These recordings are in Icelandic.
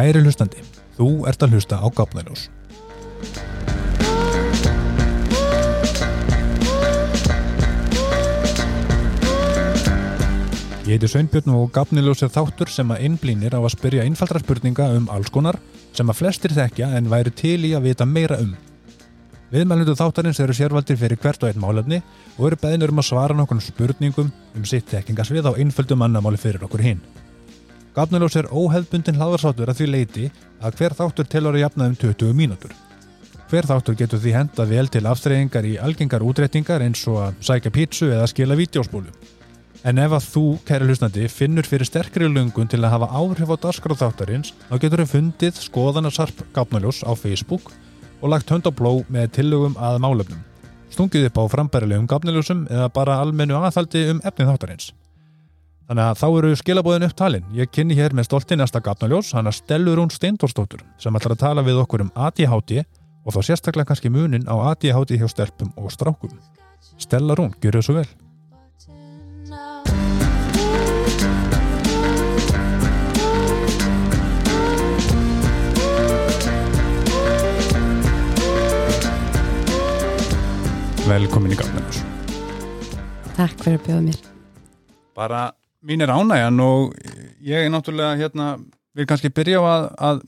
Kæri hlustandi, þú ert að hlusta á Gafnaljós. Ég heiti Sveinbjörn og Gafniljós er þáttur sem að innblínir á að spyrja einfaldra spurninga um alls konar sem að flestir þekkja en væri til í að vita meira um. Viðmælindu þáttarins eru sérvaldir fyrir hvert og einn málefni og eru beðinur um að svara nokkur spurningum um sitt þekkingasvið á einföldu mannamáli fyrir okkur hinn. Gafniljós er óhefbundin hlaðarsáttur að því leiti að hver þáttur telur að jafna um 20 mínútur. Hver þáttur getur því henda vel til aftreyingar í algengar útrettingar eins og að sækja pítsu eða skila vídeospólu. En ef að þú, kæri hlustnandi, finnur fyrir sterkri lungun til að hafa áhrif á darskráð þáttarins, þá getur þau fundið skoðanarsarp Gafnaljós á Facebook og lagt hönd á bló með tillögum að málefnum. Stungið upp á frambærilegum Gafnaljósum eða bara almennu aðhaldi um efnið þáttarins. Þannig að þá eru skilabóðin upp talin. Ég kynni hér með stolti næsta Gafnaljós, hann að Stellur hún Steindorstóttur, sem ætlar að tala við okkur um ADHD og þá sérstaklega kannski munin á ADHD hjá stelpum og strákum. Stella Rún, gjör þau svo vel. Velkomin í Gafnaljós. Takk fyrir að bjóða mér. Bara mín er ánægjan og ég er náttúrulega hérna, vil kannski byrja á að, að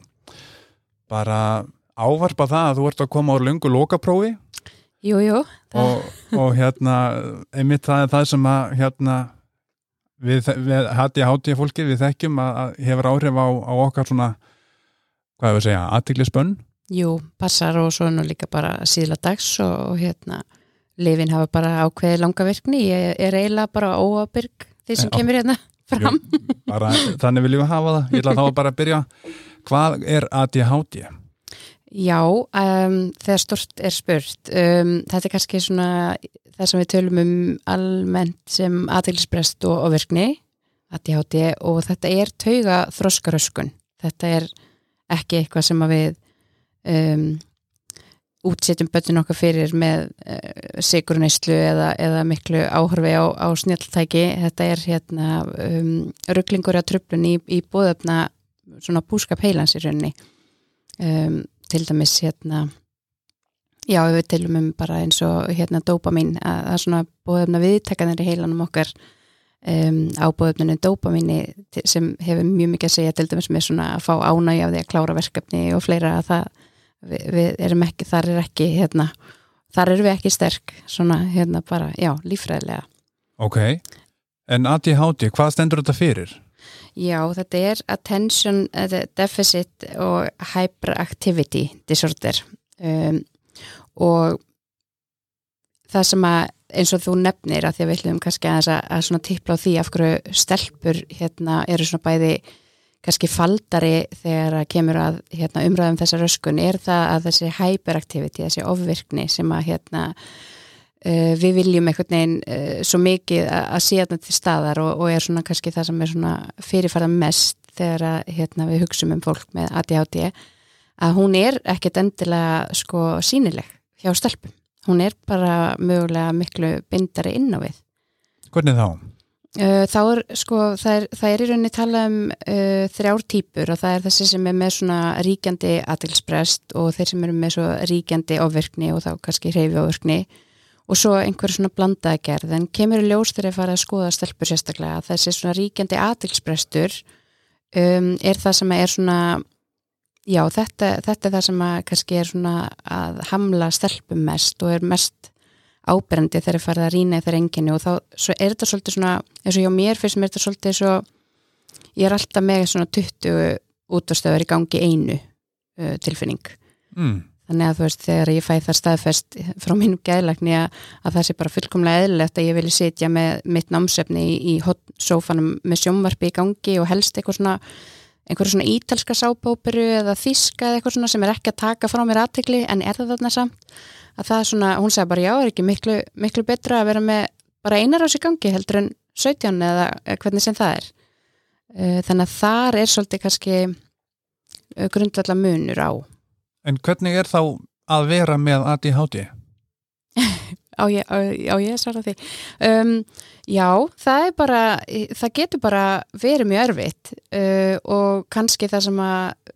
bara ávarpa það að þú ert að koma á lungu lokaprófi Jú, jú. og, og hérna einmitt það er það sem að hérna við, við hætti hátíða fólki við þekkjum að, að hefur áhrif á, á okkar svona hvað hefur að segja, aðtiklisbönn Jú, passar og svo nú líka bara síðla dags og, og hérna lifin hafa bara ákveði langa virkni ég er eiginlega bara óabyrg því sem kemur hérna fram. Jú, bara, þannig viljum við hafa það. Ég ætla þá bara að byrja. Hvað er ADHD? Já, um, þegar stort er spurt um, þetta er kannski svona það sem við tölum um almennt sem aðeinsbrest og, og virkni ADHD og þetta er tauga þroskaröskun þetta er ekki eitthvað sem að við um, útsetjum bötun okkar fyrir með uh, sigurneyslu eða, eða miklu áhörfi á, á snjalltæki. Þetta er hérna um, rugglingur að tröflun í, í bóðöfna svona búskap heilans í rauninni. Um, til dæmis hérna já við tilum um bara eins og hérna dopamin að það er svona bóðöfna viðtakanir í heilanum okkar um, á bóðöfninu dopamini sem hefur mjög mikið að segja til dæmis með svona að fá ánægja af því að klára verkefni og fleira að það við, við erum ekki, þar er ekki hérna, þar erum við ekki sterk svona hérna bara, já, líffræðilega. Ok, en ADHD, hvað stendur þetta fyrir? Já, þetta er Attention eh, Deficit og Hyperactivity Disorder. Um, og það sem að eins og þú nefnir að því að við ætlum kannski að, að svona tippla á því af hverju stelpur hérna eru svona bæði kannski faldari þegar að kemur að hérna, umræðum þessa röskun er það að þessi hyperactivity, þessi ofvirkni sem að hérna uh, við viljum einhvern veginn uh, svo mikið að, sé þarna til staðar og, og er svona kannski það sem er svona fyrirfæra mest þegar að hérna, við hugsum um fólk með ADHD að hún er ekkert endilega sko sínileg hjá stelpum hún er bara mögulega miklu bindari inn á við Hvernig þá? Uh, þá er sko, það er, það er í rauninni talað um uh, þrjár típur og það er þessi sem er með svona ríkjandi atilsprest og þeir sem eru með svo ríkjandi ofvirkni og þá kannski hreyfi ofvirkni og svo einhver svona blandaða gerð. En kemur í ljós þegar ég fara að skoða stelpur sérstaklega þessi svona ríkjandi atilsprestur um, er það sem er svona já þetta, þetta er það sem kannski er svona að hamla stelpum mest og er mest áberendi þegar ég farið að rýna í þeirra enginu og þá er þetta svolítið svona eins og hjá mér fyrst mér er þetta svolítið svo ég er alltaf með svona 20 útastöður í gangi einu uh, tilfinning Mm. þannig að þú veist þegar ég fæ það staðfest frá mínum gæðlagni að, að það sé bara fullkomlega eðlilegt að ég vilja sitja með mitt námsefni í, í hot sófanum með sjónvarpi í gangi og helst eitthvað svona einhverju svona ítalska sápóperu eða þíska eða eitthvað svona sem er ekki að taka frá mér aðtekli en er það þarna samt að það er svona, hún sagði bara já, er ekki miklu, miklu betra að vera með bara einar ás í gangi heldur en 17 eða hvernig sem það er. Eh, þannig að þar er svolítið kannski grundvallar munur á. En hvernig er þá að vera með ADHD? á ég, ég að svara því? Um, já, það er bara það getur bara verið mjög erfitt uh, og kannski það sem að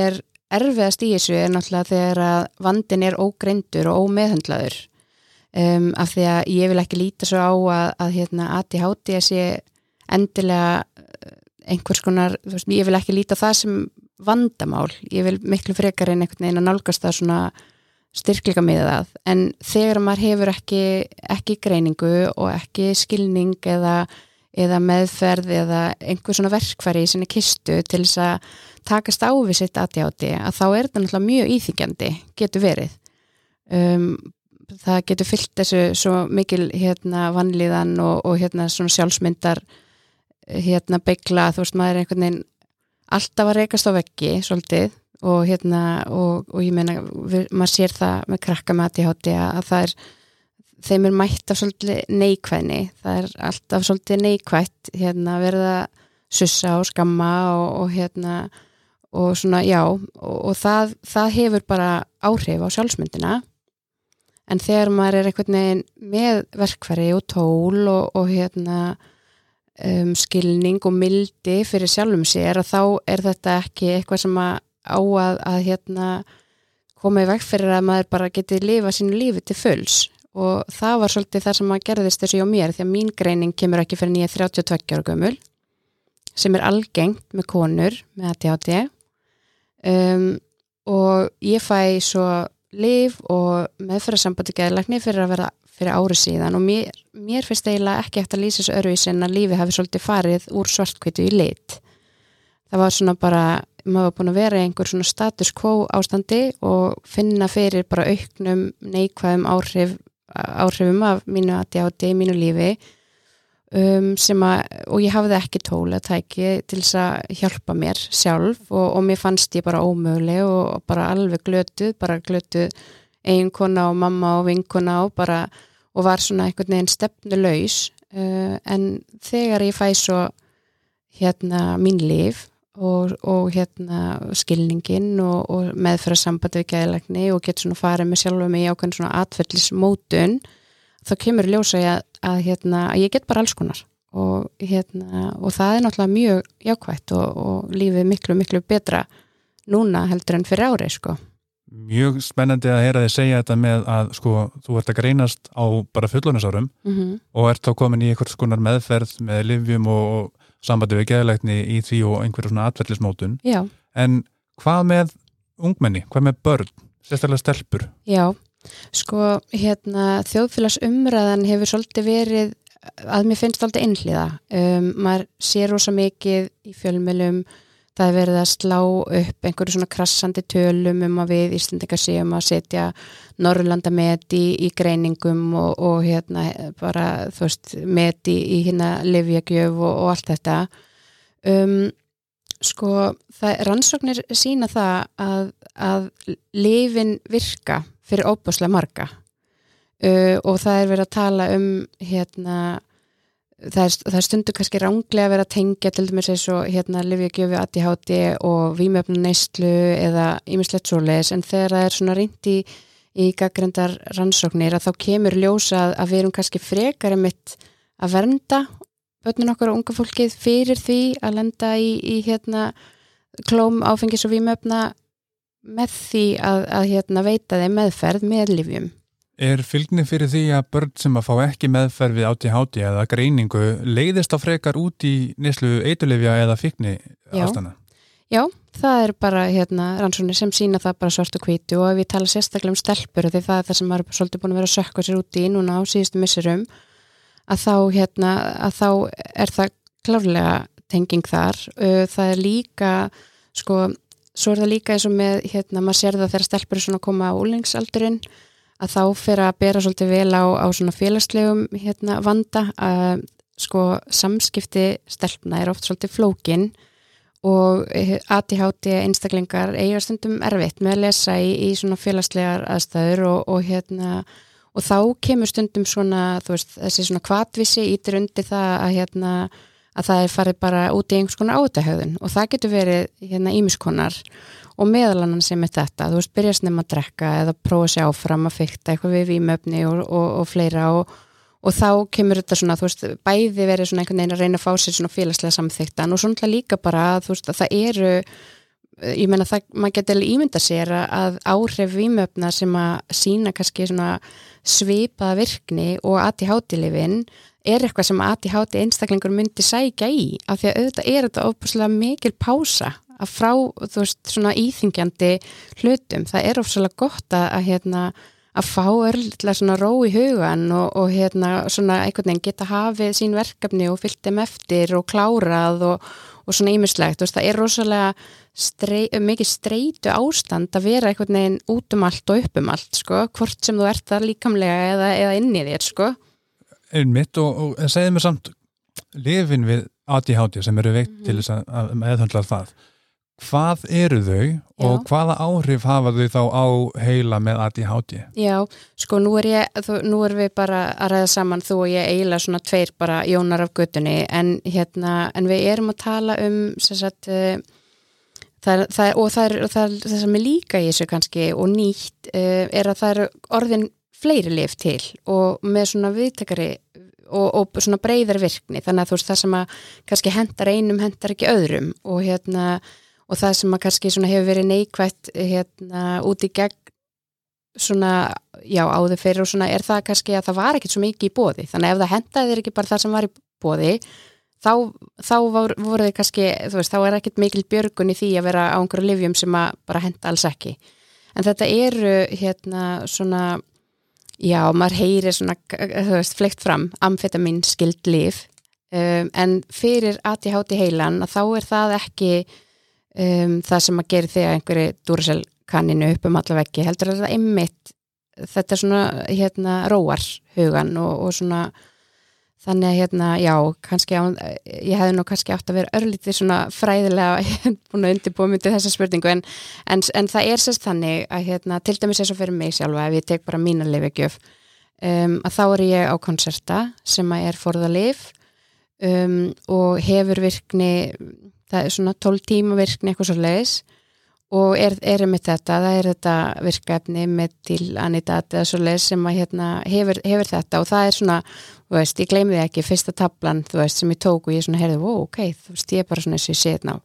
er erfiðast í þessu er náttúrulega þegar að vandin er ógreindur og ómeðhandlaður um, af því að ég vil ekki líta svo á að, að hérna, ADHD sé endilega uh, einhvers konar, veist, ég vil ekki líta það sem vandamál, ég vil miklu frekar en einhvern veginn að nálgast það svona styrkleika með það, en þegar maður hefur ekki, ekki greiningu og ekki skilning eða, eða meðferð eða einhver svona verkfæri í sinni kistu til þess að takast á við sitt aðjáti, að þá er þetta náttúrulega mjög íþykjandi, getur verið. Um, það getur fyllt þessu svo mikil hérna vanlíðan og, og hérna svona sjálfsmyndar hérna beigla, þú veist maður er einhvern veginn alltaf að reykast á veggi svolítið og hérna og, og ég meina, við, maður sér það með krakka með ADHD að það er þeim er mætt af svolítið neikvæðni, það er alltaf svolítið neikvætt, hérna verða sussa og skamma og, og hérna og svona já og, og það, það hefur bara áhrif á sjálfsmyndina. En þegar maður er einhvern veginn með verkfæri og tól og hérna um, skilning og mildi fyrir sjálfum sér að þá er þetta ekki eitthvað sem að á að, að hérna, koma í vekk fyrir að maður bara geti lifa sínu lífi til fulls. Og það var svolítið það sem að gerðist þessu á mér því að mín greining kemur ekki fyrir nýja 32 ára gömul sem er algengt með konur með ADHD um, og ég fæ svo liv og meðferðarsambandi geðlækni fyrir að vera fyrir ári síðan og mér, mér finnst eiginlega ekki eftir að lýsa þessu örfis en að lífi hafi svolítið farið úr svartkvitu í lit. Það var svona bara, maður var búin að vera í einhver svona status quo ástandi og finna fyrir bara auknum neikvæðum áhrif, áhrifum af mínu ADHD, mínu lífi um, að, og ég hafði ekki tól að tæki til þess að hjálpa mér sjálf og, og mér fannst ég bara ómöguleg og bara alveg glötuð, bara glötuð eiginkona og mamma og vinkona og bara og var svona einhvern veginn stefnulegs uh, en þegar ég fæ svo hérna mín líf og, og hérna skilningin og, og meðfæra sambandi við gæðilegni og getur svona farið með sjálfa mig ákveðin svona atfellismótun þá kemur ljósa ég að, að hérna að ég get bara alls konar. Og hérna og það er náttúrulega mjög jákvægt og, og lífið miklu miklu betra núna heldur en fyrir árið sko. Mjög spennandi að heyra þig segja þetta með að sko, þú ert að greinast á bara fullunasárum mm -hmm. og ert þá komin í einhvers konar meðferð með livjum og, sambandi við geðleikni í því og einhverju svona atverðlismótun en hvað með ungmenni, hvað með börn, sérstaklega stelpur? Já, sko hérna þjóðfélagsumræðan hefur svolítið verið að mér finnst alltaf einhliða. Um, maður sér ósa mikið í fjölmjölum það er verið að slá upp einhverju svona krassandi tölum um að við Íslandika séum að setja Norrlanda met í, í greiningum og, og hérna bara þú veist met í, í hérna livjagjöf og, og allt þetta. Um, sko það rannsóknir sína það að, að lifin virka fyrir óbúslega marga. Uh, og það er verið að tala um hérna það er, það er stundu kannski ránglega að vera að tengja til dæmis eins og hérna livjagjöfu ADHD og výmjöfnu neistlu eða ímislegt svoleiðis. En þegar það er svona reyndi í, í gaggrindar rannsóknir að þá kemur ljósa að, að við erum kannski frekar mitt að vernda börnun okkar og unga fólkið fyrir því að lenda í, í hérna klóm áfengis og výmjöfna með því að, að hérna veita þeim meðferð með livjum Er fylgni fyrir því að börn sem að fá ekki meðferð við átti-hátti eða greiningu leiðist á frekar út í neslu eitulefja eða fyrkni ástana? Já, það er bara hérna, rannsóknir sem sína það bara svart og hvítu og við tala sérstaklega um stelpur því það er það sem er svolítið búin að vera að sökka sér út í núna á síðustu missurum að þá, hérna, að þá er það klárlega tenging þar. Það er líka, sko, svo er það líka eins og með, hérna, maður sér það þegar stelpur er svona að koma á úlingsaldurinn að þá fyrir að bera svolítið vel á, á svona félagslegum hérna, vanda að sko samskipti stelpna er oft svolítið flókin og ADHD einstaklingar eiga stundum erfitt með að lesa í, í svona félagslegar aðstæður og, og hérna og þá kemur stundum svona veist, þessi svona kvatvísi ítir undir það að hérna að það er farið bara út í einhvers konar átahöðun og það getur verið hérna ímiskonar og meðal annan sem er þetta, þú veist, byrja snem að drekka eða prófa sér áfram að fykta eitthvað við výmöfni og, og, og fleira. Og, og þá kemur þetta svona, þú veist, bæði verið svona einhvern veginn að reyna að fá sér svona félagslega samþyktan og svona líka bara, þú veist, að það eru ég menna það, maður getur ímynda sér að áhrif výmöfna sem að sína kannski svona svipaða virkni og ADHD-lifin er eitthvað sem ADHD einstaklingur myndi sækja í af því að auðvitað er þetta óbúslega mikil pása að frá þú veist svona íþingjandi hlutum, það er óbúslega gott að, hérna að fá örlitlega svona ró í hugan og, og hérna svona einhvern veginn geta hafið sín verkefni og fyllt þeim eftir og klárað og, og svona ímislegt, þú veist það er rosalega strei, mikið streitu ástand að vera einhvern veginn út um allt og upp um allt sko, hvort sem þú ert það líkamlega eða, eða inn í þér sko einmitt og, og segið mér samt lifin við ADHD sem eru veikt mm. til þess að meðhundla það hvað eru þau og Já. hvaða áhrif hafa þau þá á heila með ADHD? Já, sko nú er ég, nú er við bara að ræða saman þú og ég eiginlega svona tveir bara jónar af göttunni en hérna, en við erum að tala um sagt, uh, það, það, og það er, það er það sem er líka í þessu kannski og nýtt uh, er að það eru orðin fleiri lif til og með svona viðtekari og, og svona breyðar virkni. Þannig að þú veist það sem að kannski hendar einum hendar ekki öðrum og hérna og það sem að kannski svona hefur verið neikvægt hérna út í gegn svona, já áður fyrir og svona er það kannski að það var ekkert svo mikið í bóði þannig að ef það hendaði þér ekki bara það sem var í bóði þá, þá voru þið kannski, þú veist, þá er ekkert mikil björgun í því að vera á einhverju livjum sem að bara henda alls ekki. En þetta eru hérna svona Já, maður heyrir svona, þú veist, fleikt fram amfetamin skild lif um, en fyrir ADHD heilan þá er það ekki um, það sem að gera að einhverju dúrasel kanninu upp um alla veggi heldur að það er einmitt þetta svona, hérna, róar hugan og, og svona Þannig að hérna, já, kannski á, ég hefði nú kannski átt að vera örlítið svona fræðilega búin að undirbúa myndið þessa spurningu en, en, en það er sérst þannig að hérna, til dæmis eins og fyrir mig sjálfa ef ég tek bara mína lifegjöf um, að þá er ég á konserta sem að er forðalif um, og hefur virkni, það er svona 12 tíma virkni eitthvað svo leiðis og er, er með þetta, það er þetta virkefni með til anidat eða svo leiðis sem að hérna hefur, hefur þetta. Og það er svona þú veist, ég gleymi því ekki, fyrsta tablan þú veist, sem ég tók og ég svona heyrði, wow, ok þú veist, ég er bara svona og ég sé þetta á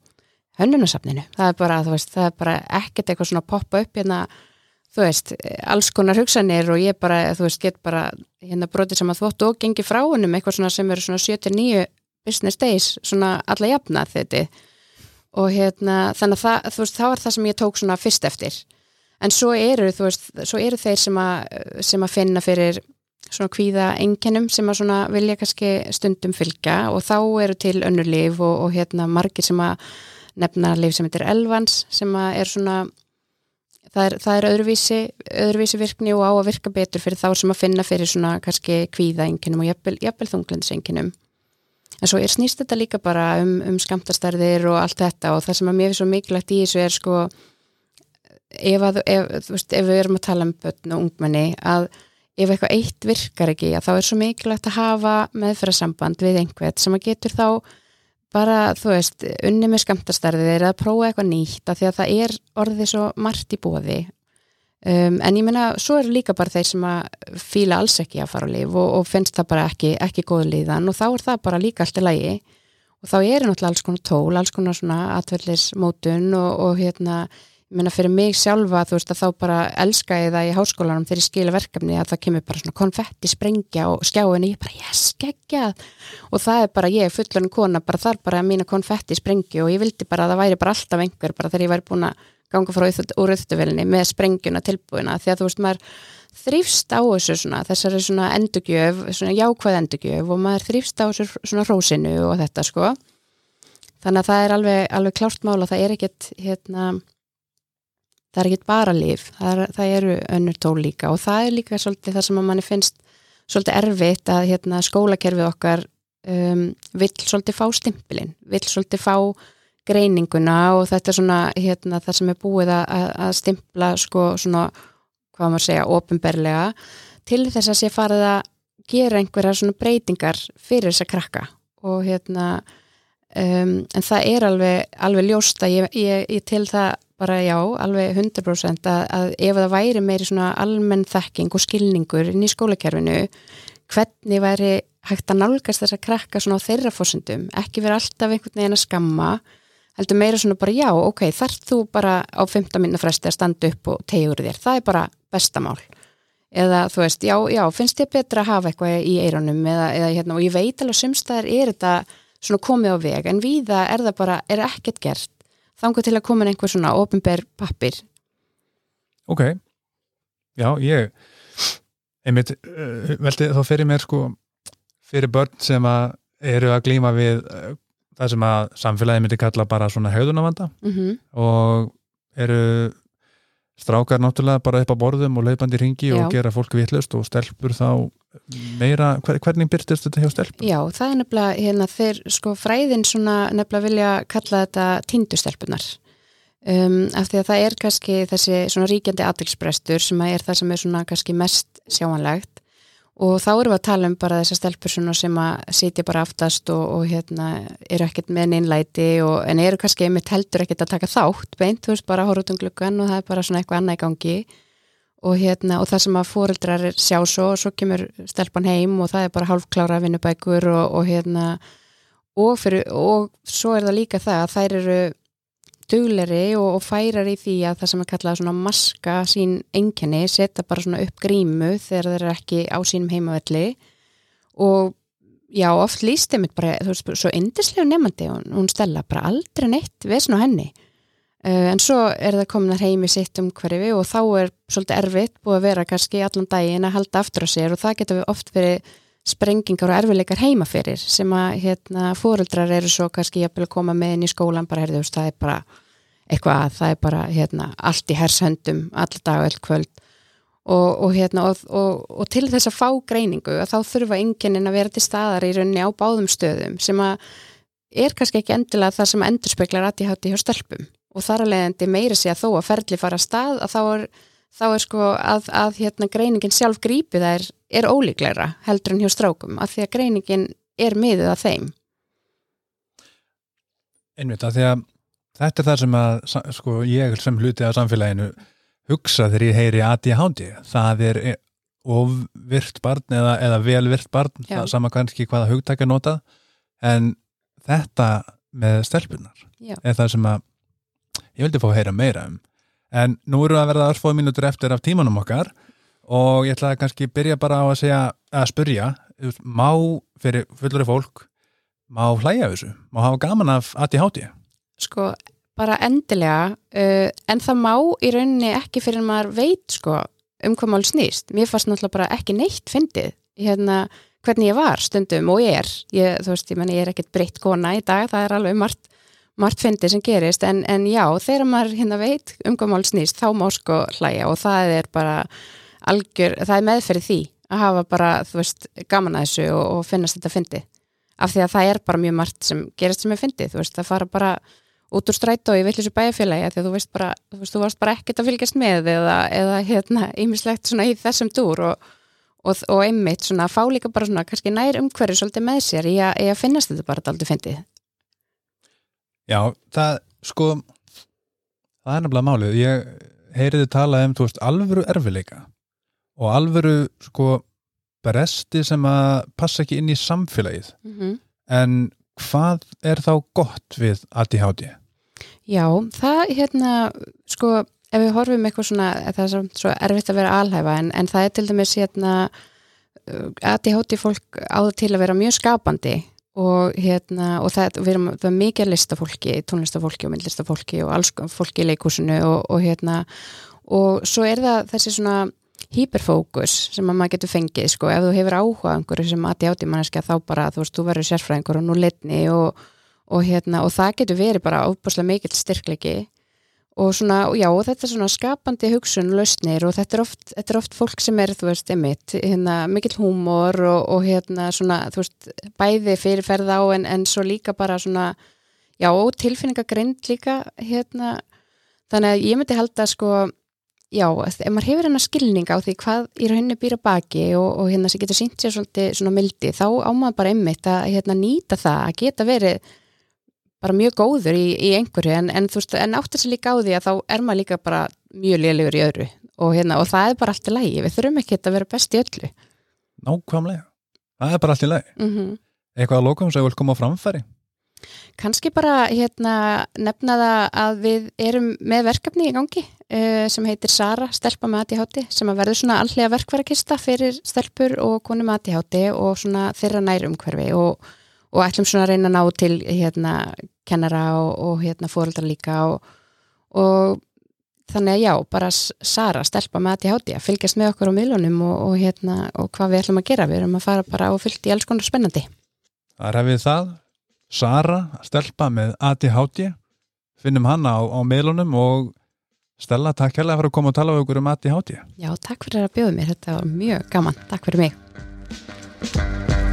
hönnunasafninu, það er bara, þú veist, það er bara ekkert eitthvað svona poppa upp hérna þú veist, alls konar hugsanir og ég bara, þú veist, get bara hérna brotið sem að þvóttu og gengi frá hennum eitthvað svona sem eru svona 79 business days, svona alla jafna þetta og hérna þannig að það, veist, þá er það sem ég tók svona fyrst eftir. En svo eru, veist, svo eru þeir sem að, sem að finna fyrir svona kvíða enginum sem að svona vilja kannski stundum fylgja. Og þá eru til önnur liv og, og hérna margir sem að nefna liv sem heitir elvans sem að er svona það er, það er öðruvísi, öðruvísi virkni og á að virka betur fyrir þá sem að finna fyrir svona kannski kvíða enginum og jafnvel, þunglendisenginum en svo er snýst þetta líka bara um, um skamtastarðir og allt þetta og það sem að mér er svo mikilvægt í þessu er sko ef, að, ef, veist, ef við erum að tala um börn og ungmenni að ef eitthvað eitt virkar ekki þá er svo mikilvægt að hafa meðfærasamband við einhvert sem að getur þá bara, þú veist, unni með skamtastarðið er að prófa eitthvað nýtt af því að það er orðið svo margt í bóði um, en ég menna, svo eru líka bara þeir sem að fíla alls ekki að fara á líf og, og finnst það bara ekki, ekki góð líðan og þá er það bara líka allt í lagi. Og þá er náttúrulega alls konar tól, alls konar svona atverðlismótun og, og hérna ég menna fyrir mig sjálfa þú veist að þá bara elska ég það í háskólanum þegar ég skila verkefni að það kemur bara svona konfetti sprengja og skjáinu ég bara yes, geggjað. Og það er bara ég fullurinn kona bara þar bara mína konfetti sprengju og ég vildi bara að það væri bara alltaf einhver bara þegar ég væri búin að ganga frá úr auðvitaðvelinni með sprengjuna tilbúina því að þú veist maður þrýfst á þessu svona þessari svona endugjöf, svona jákvæð endugjöf og maður þrýfst á þessu svona rósinu og þetta sko. Þannig að það er alveg, alveg klárt mála, það er ekkit hérna það er ekki bara líf, það, er, það eru önnur tól líka og það er líka svolítið það sem að manni finnst svolítið erfitt að hérna, skólakerfið okkar um, vill svolítið fá stimpilinn, vill svolítið fá greininguna og þetta er svona hérna, það sem er búið að, að stimpla sko svona, hvað maður segja, ofinberlega til þess að sé farið að gera einhverja svona breytingar fyrir þess að krakka. Og hérna um, en það er alveg, alveg ljóst að ég, ég, ég til það bara já, alveg 100% að, að ef það væri meiri svona almenn þekking og skilningur inn í skólakerfinu hvernig væri hægt að nálgast þess að krakka svona á þeirra fórsendum, ekki vera alltaf einhvern veginn að skamma, heldur meira svona bara já, ok, þarf þú bara á 15 minna fresti að standa upp og tegjur þér, það er bara bestamál eða þú veist, já, já, finnst þér betra að hafa eitthvað í eironum eða, eða hérna, og ég veit alveg sumstaðar er þetta svona komið á veg, en viða er það bara, er ekkert gert. Þangu til að koma einhver svona ofinber pappir Ok, já, ég einmitt, uh, veldi þá fyrir mér sko, fyrir börn sem að eru að glíma við uh, það sem að samfélagi myndi kalla bara svona höfðunavanda mm -hmm. og eru strákar náttúrulega bara upp á borðum og laupandi ringi Já. og gera fólk vitlust og stelpur þá meira, hver, hvernig byrtist þetta hjá stelpur? Já, það er nefnilega hérna þeir sko fræðin svona nefnilega vilja kalla þetta tindustelpunar um, af því að það er kannski þessi svona ríkjandi aðtilsbrestur sem að er það sem er svona kannski mest sjáanlegt og þá erum við að tala um bara þessar stelpur svona sem að sitja bara aftast og, og hérna eru ekkert með neinlæti og, en eru kannski einmitt heldur ekkert að taka þátt beint, þú veist, bara horfa út um gluggan og það er bara svona eitthvað annað í gangi. Og hérna, og það sem að fóreldrar sjá svo svo kemur stelpan heim og það er bara hálfklára vinnubækur og, og hérna og, fyrir, og svo er það líka það að þær eru dugleri og, og færar í því að það sem er kallað svona maska sín einkenni, setja bara svona upp grímu þegar þeir eru ekki á sínum heimavelli. Og já, oft líst þeim bara, þú veist, svo indislegu nefandi hún, hún stella bara aldrei neitt vesn á henni. Uh, en svo er það komin að heimi sitt um hverfi og þá er svolítið erfitt búið að vera kannski allan daginn að halda aftur á sér og það getur við oft verið sprengingar og erfileikar heima fyrir sem að hérna, fóreldrar eru svo kannski að koma með inn í skólan bara veist, það er bara eitthvað að það er bara hérna, allt í hershöndum alla dag öll kvöld. Og, og, hérna, og, og, til þess að fá greiningu þá þurfa enginn að vera til staðar í rauninni á báðum stöðum sem að er kannski ekki endilega það sem endurspeglar að ég hátti hjá stelpum. Og þar að leiðandi meiri sig að þó að ferli fara að stað að þá er, þá er sko að, að hérna, greiningin sjálf grípi það er, er ólíklegra heldur en hjá strákum af því að greiningin er miðið að þeim Einmitt að því að þetta er það sem að sko, ég sem hluti af samfélaginu hugsa þegar ég heyri ADHD það er e- ofvirt barn eða, eða velvirt barn Já. það sama kannski hvaða hugtækja notað en þetta með stelpunar Já. er það sem að ég vildi fá að heyra meira um en nú eru að verða örfóð mínútur eftir af tímanum okkar og ég ætla að kannski byrja bara á að segja að veist, má fyrir fullari fólk má hlæja þessu, má hafa gaman af ADHD sko bara endilega uh, en það má í rauninni ekki fyrir en maður veit sko um hvað mál snýst. Mér fannst náttúrulega bara ekki neitt fyndið hérna hvernig ég var stundum og ég er. Ég, þú veist, ég, meni, ég er ekkert breytt kona í dag það er alveg margt, margt fyndið sem gerist en, en já, þegar maður hérna veit um hvað mál snýst, þá má sko hlæja og það er bara algjör, það er meðferði því að hafa bara, þú veist, gaman að þessu og, og finnast þetta fyndið af því að það er bara mjög margt sem gerist sem er fyndið, þú veist, það fara bara út úr strætó í villisu bæjarfélagi af því að þú veist bara, þú veist, þú varst bara ekkert að fylgjast með eða, eða hérna, ýmislegt svona í þessum dúr og, og, og einmitt svona fá líka bara svona kannski nær umhverju svolítið með sér í að, í að finnast þetta bara aldrei fyndið. Já, það, sko það er nefnilega málið ég heyriði talað um, þú veist, alvöru erfileika og alvöru, sko bresti sem að passa ekki inn í samfélagið Mm -hmm. en hvað er þá gott við ADHD? Já, það hérna, sko, ef við horfum eitthvað svona, það er svo, svo erfitt að vera alhæfa en, en það er til dæmis hérna, ADHD fólk áður til að vera mjög skapandi og hérna, og það, erum, það er mikið listafólki, tónlistafólki og myndlistafólki og alls fólki í leikúsinu og, og hérna, og svo er það þessi svona hyperfókus sem að maður getur fengið, sko, ef þú hefur áhuga á einhverju sem ADHD manneskja þá bara, þú veist, þú verður sérfræðingur og nú litni og og, hérna, og það getur verið bara óbúslega mikill styrklegi og svona, já, og þetta er svona skapandi hugsun lausnir og þetta er oft, þetta er oft fólk sem er, þú veist, emitt hérna, mikill húmor og, og hérna svona, þú veist, bæði fyrirferð á en, en svo líka bara svona já, og tilfinningagrind líka hérna, þannig að ég myndi halda sko, já, ef maður hefur hennar skilning á því hvað í rauninni býra baki og, og hérna sem getur sínt sér svolítið svona mildi, þá á maður bara emitt að hérna nýta það, að geta verið bara mjög góður í, í einhverju en, en þú veist, en áttur sér líka á því að þá er maður líka bara mjög lélegur í öðru og hérna, og það er bara allt í lægi við þurfum ekki að vera best í öllu Nákvæmlega. Það er bara allt í lagi. mm Eitthvað að lókum sem vil koma á framfæri. kannski bara hérna nefna það að við erum með verkefni í gangi uh, sem heitir Sara, stelpa með ADHD sem að verður svona allega verkvarakista fyrir stelpur og konu með ADHD og svona þeirra nær umhverfi og, og ætlum svona að reyna að ná til hérna kennara og, og hérna fóreldra líka og, og þannig að já, bara Sara, stelpa með ADHD að fylgjast með okkur á miðlunum og, og hérna og hvað við ætlum að gera, við erum að fara bara á fyllt í alls konar spennandi. Það er hefðið það. Sara, stelpa með ADHD. Finnum hana á, á meilunum og Stella, takk hérlega fyrir að koma og tala við okkur um ADHD. Já, takk fyrir að bjóða mér, þetta var mjög gaman, takk fyrir mig.